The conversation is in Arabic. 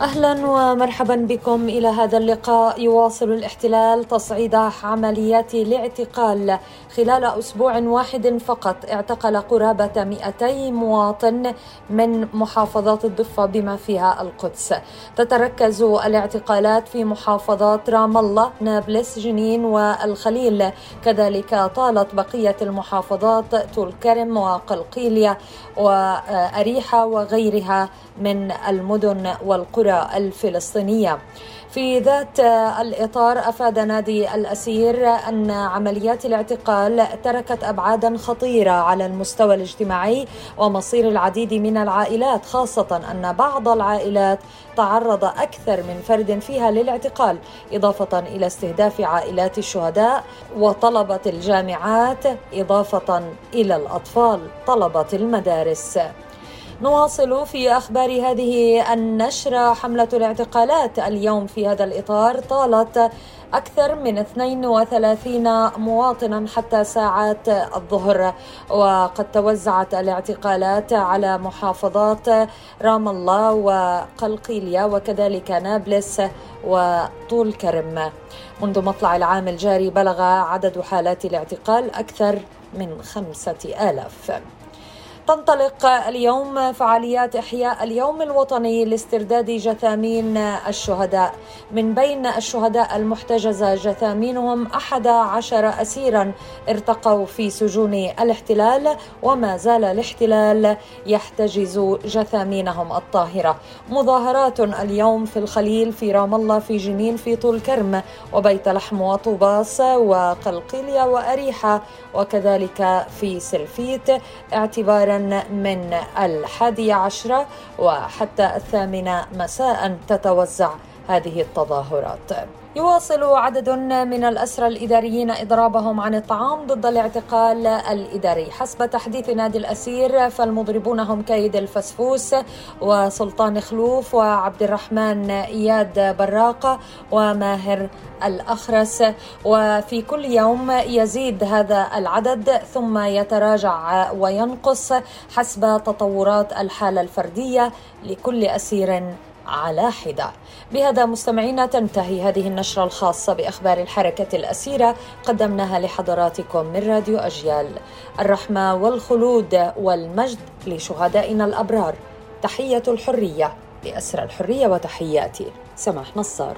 أهلا ومرحبا بكم. إلى هذا اللقاء يواصل الاحتلال تصعيد عمليات الاعتقال. خلال أسبوع واحد فقط اعتقل قرابة 200 مواطن من محافظات الضفة بما فيها القدس. تتركز الاعتقالات في محافظات رام الله نابلس جنين والخليل. كذلك طالت بقية المحافظات طول كرم وقلقيلية وأريحة وغيرها من المدن والقرى. الفلسطينية. في ذات الإطار أفاد نادي الأسير أن عمليات الاعتقال تركت أبعادا خطيرة على المستوى الاجتماعي ومصير العديد من العائلات خاصة أن بعض العائلات تعرض أكثر من فرد فيها للاعتقال إضافة إلى استهداف عائلات الشهداء وطلبة الجامعات إضافة إلى الأطفال طلبة المدارس. نواصل في أخبار هذه النشرة. حملة الاعتقالات اليوم في هذا الإطار طالت أكثر من 32 مواطنا حتى ساعات الظهر وقد توزعت الاعتقالات على محافظات رام الله وقلقيلية وكذلك نابلس وطول كرم. منذ مطلع العام الجاري بلغ عدد حالات الاعتقال أكثر من خمسة آلاف. تنطلق اليوم فعاليات إحياء اليوم الوطني لاسترداد جثامين الشهداء. من بين الشهداء المحتجزة جثامينهم أحد عشر أسيرا ارتقوا في سجون الاحتلال وما زال الاحتلال يحتجز جثامينهم الطاهرة. مظاهرات اليوم في الخليل في رام الله في جنين في طول كرم وبيت لحم وطوباس وقلقيلية وأريحة وكذلك في سلفيت اعتبارا من الحادية عشرة وحتى الثامنة مساء تتوزع. هذه التظاهرات. يواصل عدد من الأسرى الإداريين إضرابهم عن الطعام ضد الاعتقال الإداري. حسب تحديث نادي الأسير فالمضربون هم كيد الفسفوس وسلطان خلوف وعبد الرحمن إياد براقة وماهر الأخرس. وفي كل يوم يزيد هذا العدد ثم يتراجع وينقص حسب تطورات الحالة الفردية لكل أسير على حدة بهذا مستمعينا تنتهي هذه النشرة الخاصة بأخبار الحركة الأسيرة قدمناها لحضراتكم من راديو أجيال. الرحمة والخلود والمجد لشهدائنا الأبرار. تحية الحرية لأسرى الحرية وتحياتي. سماح نصار.